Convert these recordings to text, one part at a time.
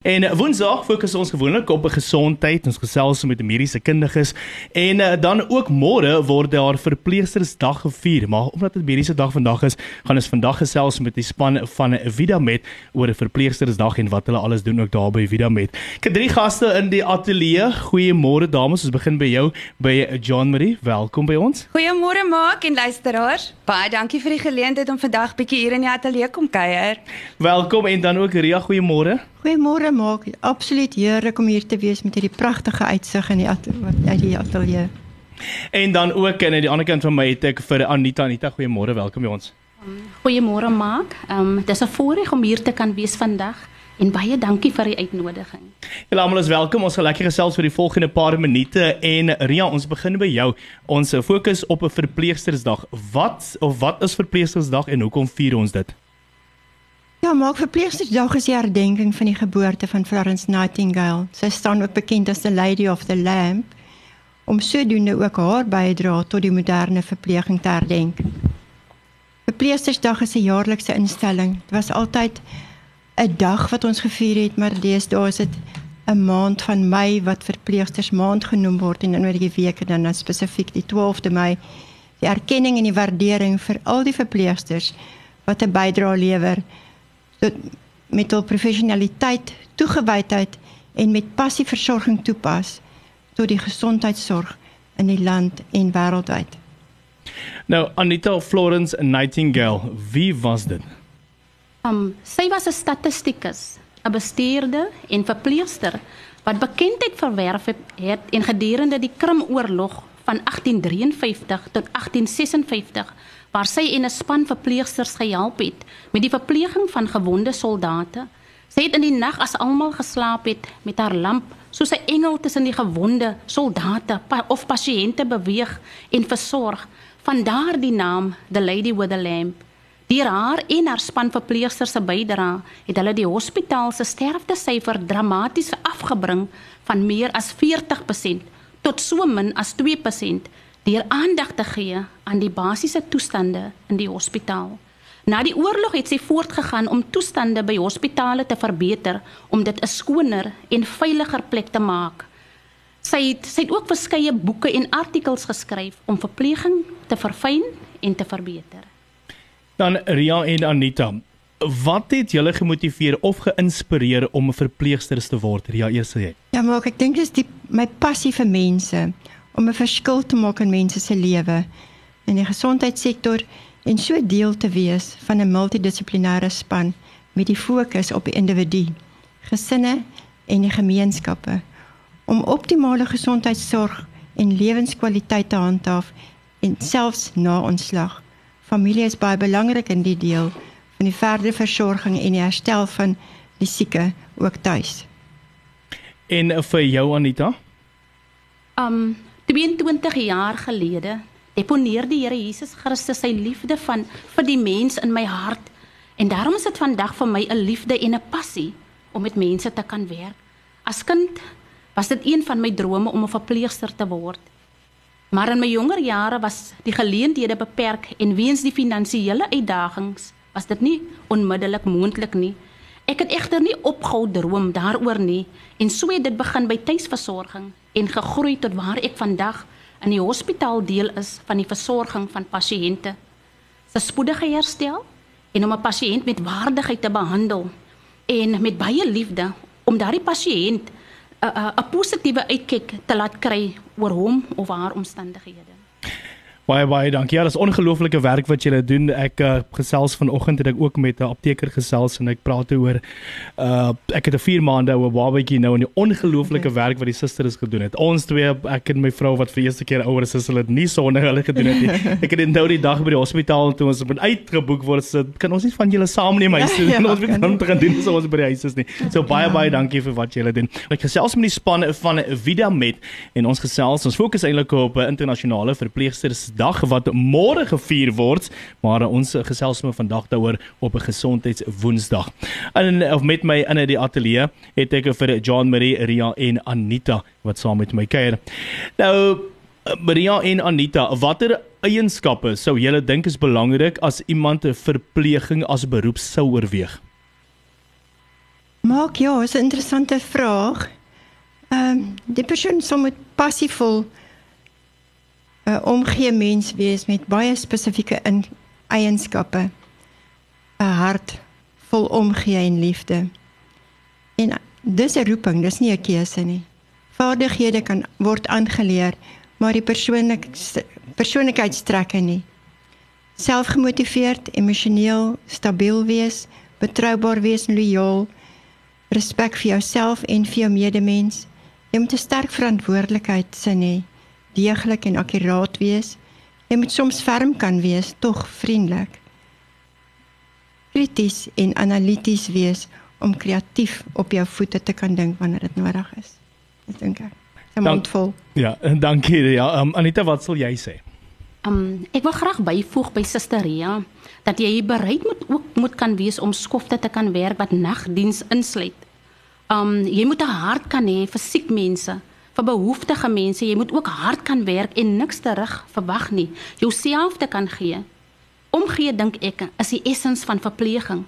En Woensdag fokus ons gewoonlik op gesondheid, ons gesels met mediese kundiges en uh, dan ook môre word daar verpleegstersdag gevier. Maar omdat dit mediese dag vandag is, gaan ons vandag gesels met die span van Vidamed oor 'n verpleegstersdag en wat hulle alles doen ook daar by Vidamed. Ek het drie gaste in die ateljee. Goeiemôre dames, ons begin by jou by John Marie. Welkom by ons. Goeiemôre maak en luisteraars. Baie dankie vir die geleentheid om vandag bietjie hier in die ateljee kom kuier. Welkom en dan ook Ria, goeiemôre. Goeiemôre maak. Absoluut heerlik om hier te wees met hierdie pragtige uitsig in die uit die ateljee. En dan ook aan die ander kant van my het ek vir Anita. Anita, goeiemôre. Welkom by ons. Goeiemôre maak. Ehm um, dis 'n voorreg om hier te kan wees vandag en baie dankie vir die uitnodiging. Julle almal is welkom. Ons gaan lekker gesels vir die volgende paar minute en Ria, ons begin by jou. Ons fokus op 'n verpleegstersdag. Wat of wat is verpleegstersdag en hoekom vier ons dit? Ja, maak verpleegstersdag is die herdenking van die geboorte van Florence Nightingale. Sy staan ook bekend as the Lady of the Lamp om sodoende ook haar bydrae tot die moderne verpleging te herdenk. Verpleegstersdag is 'n jaarlikse instelling. Dit was altyd 'n dag wat ons gevier het, maar deesdae is dit 'n maand van Mei wat verpleegstersmaand genoem word en in oor die weke dan, dan spesifiek die 12de Mei die erkenning en die waardering vir al die verpleegsters wat 'n bydrae lewer met hul professionaliteit, toegewydheid en met passie versorging toepas tot die gesondheidsorg in die land en wêreldwyd. Nou Anita Florence Nightingale, wie was dit? Um sy was 'n statistikus, 'n bestuurder en verpleegster wat bekendheid verwerf het in gedurende die Krimoorlog van 1853 tot 1856 waar sy en 'n span verpleegsters gehelp het met die verpleging van gewonde soldate. Sy het in die nag as almal geslaap het met haar lamp soos 'n engel tussen die gewonde soldate pa of pasiënte beweeg en versorg. Van daar die naam The Lady with the Lamp. Deur haar en haar span verpleegsters se bydrae het hulle die hospitaal se sterftesyfer dramaties afgebring van meer as 40% tot so min as 2% deur aandag te gee aan die basiese toestande in die hospitaal. Na die oorlog het sy voortgegaan om toestande by hospitale te verbeter om dit 'n skoner en veiliger plek te maak. Sy het sy het ook verskeie boeke en artikels geskryf om verpleging te verfyn en te verbeter. Dan Ria en Anita, wat het julle gemotiveer of geïnspireer om 'n verpleegster te word? Ria, eers jy. Ja, maar ek dink dis die my passie vir mense om 'n verskil te maak in mense se lewe in die gesondheidssektor en so deel te wees van 'n multidissiplinêre span met die fokus op die individu, gesinne en die gemeenskappe om optimale gesondheidsorg en lewenskwaliteit te handhaaf en selfs na ontslag. Familie is baie belangrik in die deel van die verdere versorging en die herstel van die sieke ook tuis. En vir jou Anita? Um 22 jaar gelede deponeer die Here Jesus Christus sy liefde van vir die mens in my hart en daarom is dit vandag vir my 'n liefde en 'n passie om met mense te kan werk. As kind was dit een van my drome om 'n verpleegster te word. Maar in my jonger jare was die geleenthede beperk en weens die finansiële uitdagings was dit nie onmiddellik moontlik nie. Ek het egter nie opgehou droom daaroor nie en so het dit begin by tuisversorging en gegroei tot waar ek vandag in die hospitaal deel is van die versorging van pasiënte. Se spoedige herstel en om 'n pasiënt met waardigheid te behandel en met baie liefde om daardie pasiënt 'n positiewe uitkyk te laat kry oor hom of haar omstandighede. Baie baie dankie. Ja, dis ongelooflike werk wat julle doen. Ek uh, gesels vanoggend het ek ook met 'n apteker gesels en ek praat oor uh ek het 'n 4 maande ou babatjie nou en die ongelooflike werk wat die susters gedoen het. Ons twee, ek en my vrou wat vir eerste keer ouer is, hulle nie sonder hulle gedoen het nie. Ek het nou die dag by die hospitaal toe ons moet uitgeboek word. So kan ons nie van julle saamneem huis toe. ja, ons moet kan te doen so ons by die huis is nie. So baie ja. baie dankie vir wat julle doen. Ek gesels met die span van Vidamed en ons gesels ons fokus eintlik op internasionale verpleegsters dag wat môre gevier word, maar ons gesels nou vandag daaroor op 'n gesondheidswoensdag. En of met my in die ateljee het ek vir John Marie, Ria en Anita wat saam met my kuier. Nou Maria en Anita, watter eienskappe sou julle dink is belangrik as iemand 'n verpleging as beroep sou oorweeg? Maak ja, is 'n interessante vraag. Ehm um, die persoon sou met passievol 'n uh, omgee mens wees met baie spesifieke eienskappe. 'n Hart vol omgee en liefde. En dis 'n roeping, dis nie 'n keuse nie. Vaardighede kan word aangeleer, maar die persoonlik persoonlikheidstrekke nie. Selfgemotiveerd, emosioneel stabiel wees, betroubaar wees en lojaal, respek vir jouself en vir jou medemens. Jy moet 'n sterk verantwoordelikheid sin hê, deeglik en akkuraat wees. Jy moet soms ferm kan wees, tog vriendelik. Krities en analities wees om kreatief op jou voete te kan dink wanneer dit nodig is. Ek dink ek. Dank, mondvol. Ja, dankie. Ja, um, Anita, wat sal jy sê? Um, ek wil graag byvoeg by Suster Ria dat jy bereid moet ook moet kan wees om skofte te kan werk wat nagdiens insluit. Um jy moet 'n hart kan hê vir siek mense, vir behoeftige mense. Jy moet ook hard kan werk en niks terug verwag nie. Jouself te kan gee. Omgee dink ek is die essens van verpleging.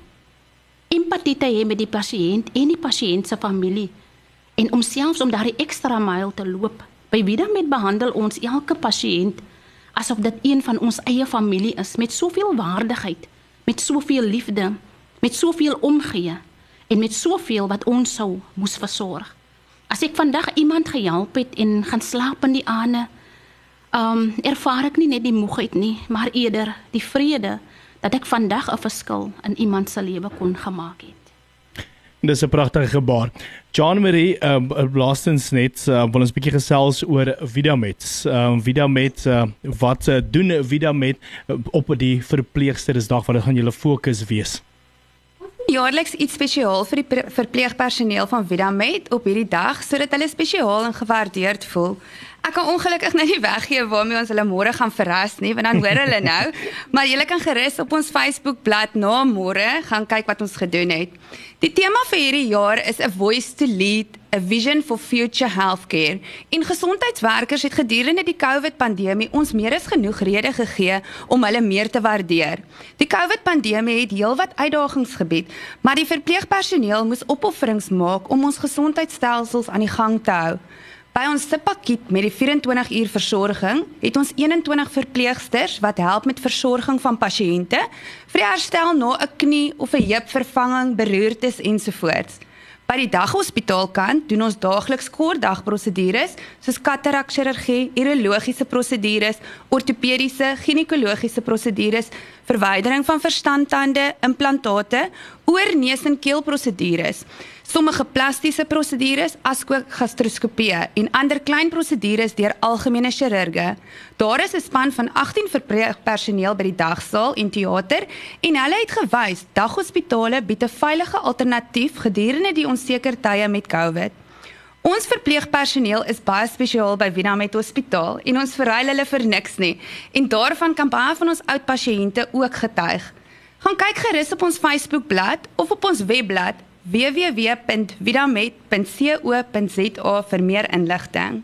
Empatie te hê met die pasiënt en die pasiënt se familie en om selfs om daardie ekstra myl te loop. By wie dan met behandel ons elke pasiënt asof dit een van ons eie familie is met soveel waardigheid, met soveel liefde, met soveel omgee en met soveel wat ons sou moes versorg. As ek vandag iemand gehelp het en gaan slaap in die aande, um ervaar ek nie net die moegheid nie, maar eerder die vrede dat ek vandag 'n verskil in iemand se lewe kon gemaak het. Dis 'n pragtige gebaar. John Marie, ehm uh, laastens net uh, wil ons 'n bietjie gesels oor Vidamet. Ehm uh, Vidamet uh, wat uh, doen Vidamet op die verpleegstersdag wat gaan julle fokus wees? Jaarliks iets spesiaal vir die verpleegpersoneel van Vidamet op hierdie dag sodat hulle spesiaal en gewaardeerd voel. Ek kan ongelukkig nou nie weggee waarmee ons hulle môre gaan verras nie, want dan hoor hulle nou. maar julle kan gerus op ons Facebook bladsy na môre gaan kyk wat ons gedoen het. Die tema vir hierdie jaar is 'n voice to lead, a vision for future healthcare. En gesondheidswerkers het gedurende die COVID-pandemie ons meer as genoeg redes gegee om hulle meer te waardeer. Die COVID-pandemie het heelwat uitdagings gebied, maar die verpleegpersoneel moes opofferings maak om ons gesondheidstelsels aan die gang te hou. By ons SIP-pakket met die 24 uur versorging het ons 21 verpleegsters wat help met versorging van pasiënte vir herstel na 'n knie of 'n heupvervanging, beroertes ensovoorts. By die daghospitaalkant doen ons daagliks kortdagprosedures soos katarakchirurgie, urologiese prosedures, ortopediese, ginekologiese prosedures, verwydering van verstandtande, implantate, oor neus en keel prosedures sommige plastiese prosedures asook gastroskopie en ander klein prosedures deur algemene chirurge. Daar is 'n span van 18 verpleegpersoneel by die dagsaal en teater en hulle het gewys daghospitale bied 'n veilige alternatief gedurende die onseker tye met COVID. Ons verpleegpersoneel is baie spesiaal by Winamet Hospitaal en ons verruil hulle vir niks nie en daarvan kan baie van ons oud pasiënte ook getuig. Gaan kyk gerus op ons Facebookblad of op ons webblad www.vidamet.co.za vir meer inligting.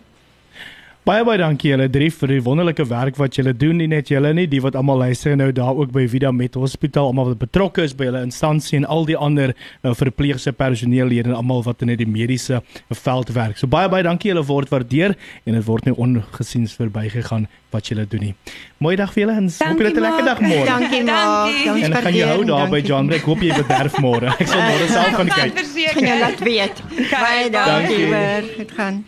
Baie baie dankie julle drie vir die wonderlike werk wat julle doen nie net julle nie die wat almal luister nou daar ook by Vida Met Hospitaal almal wat betrokke is by hulle instansie en al die ander uh, verpleegse personeellede en almal wat in die mediese veld werk. So baie baie dankie julle word waardeer en dit word nie ongesiens verbygegaan wat julle doen nie. Mooi dag vir julle en hoop julle 'n lekker dag môre. Dankie Mark. En kan jy hou daar by John Rick. Hoop jy bederf môre. Ek sal môre self gaan kyk. Kan jy laat weet. Baie dankie. Dit gaan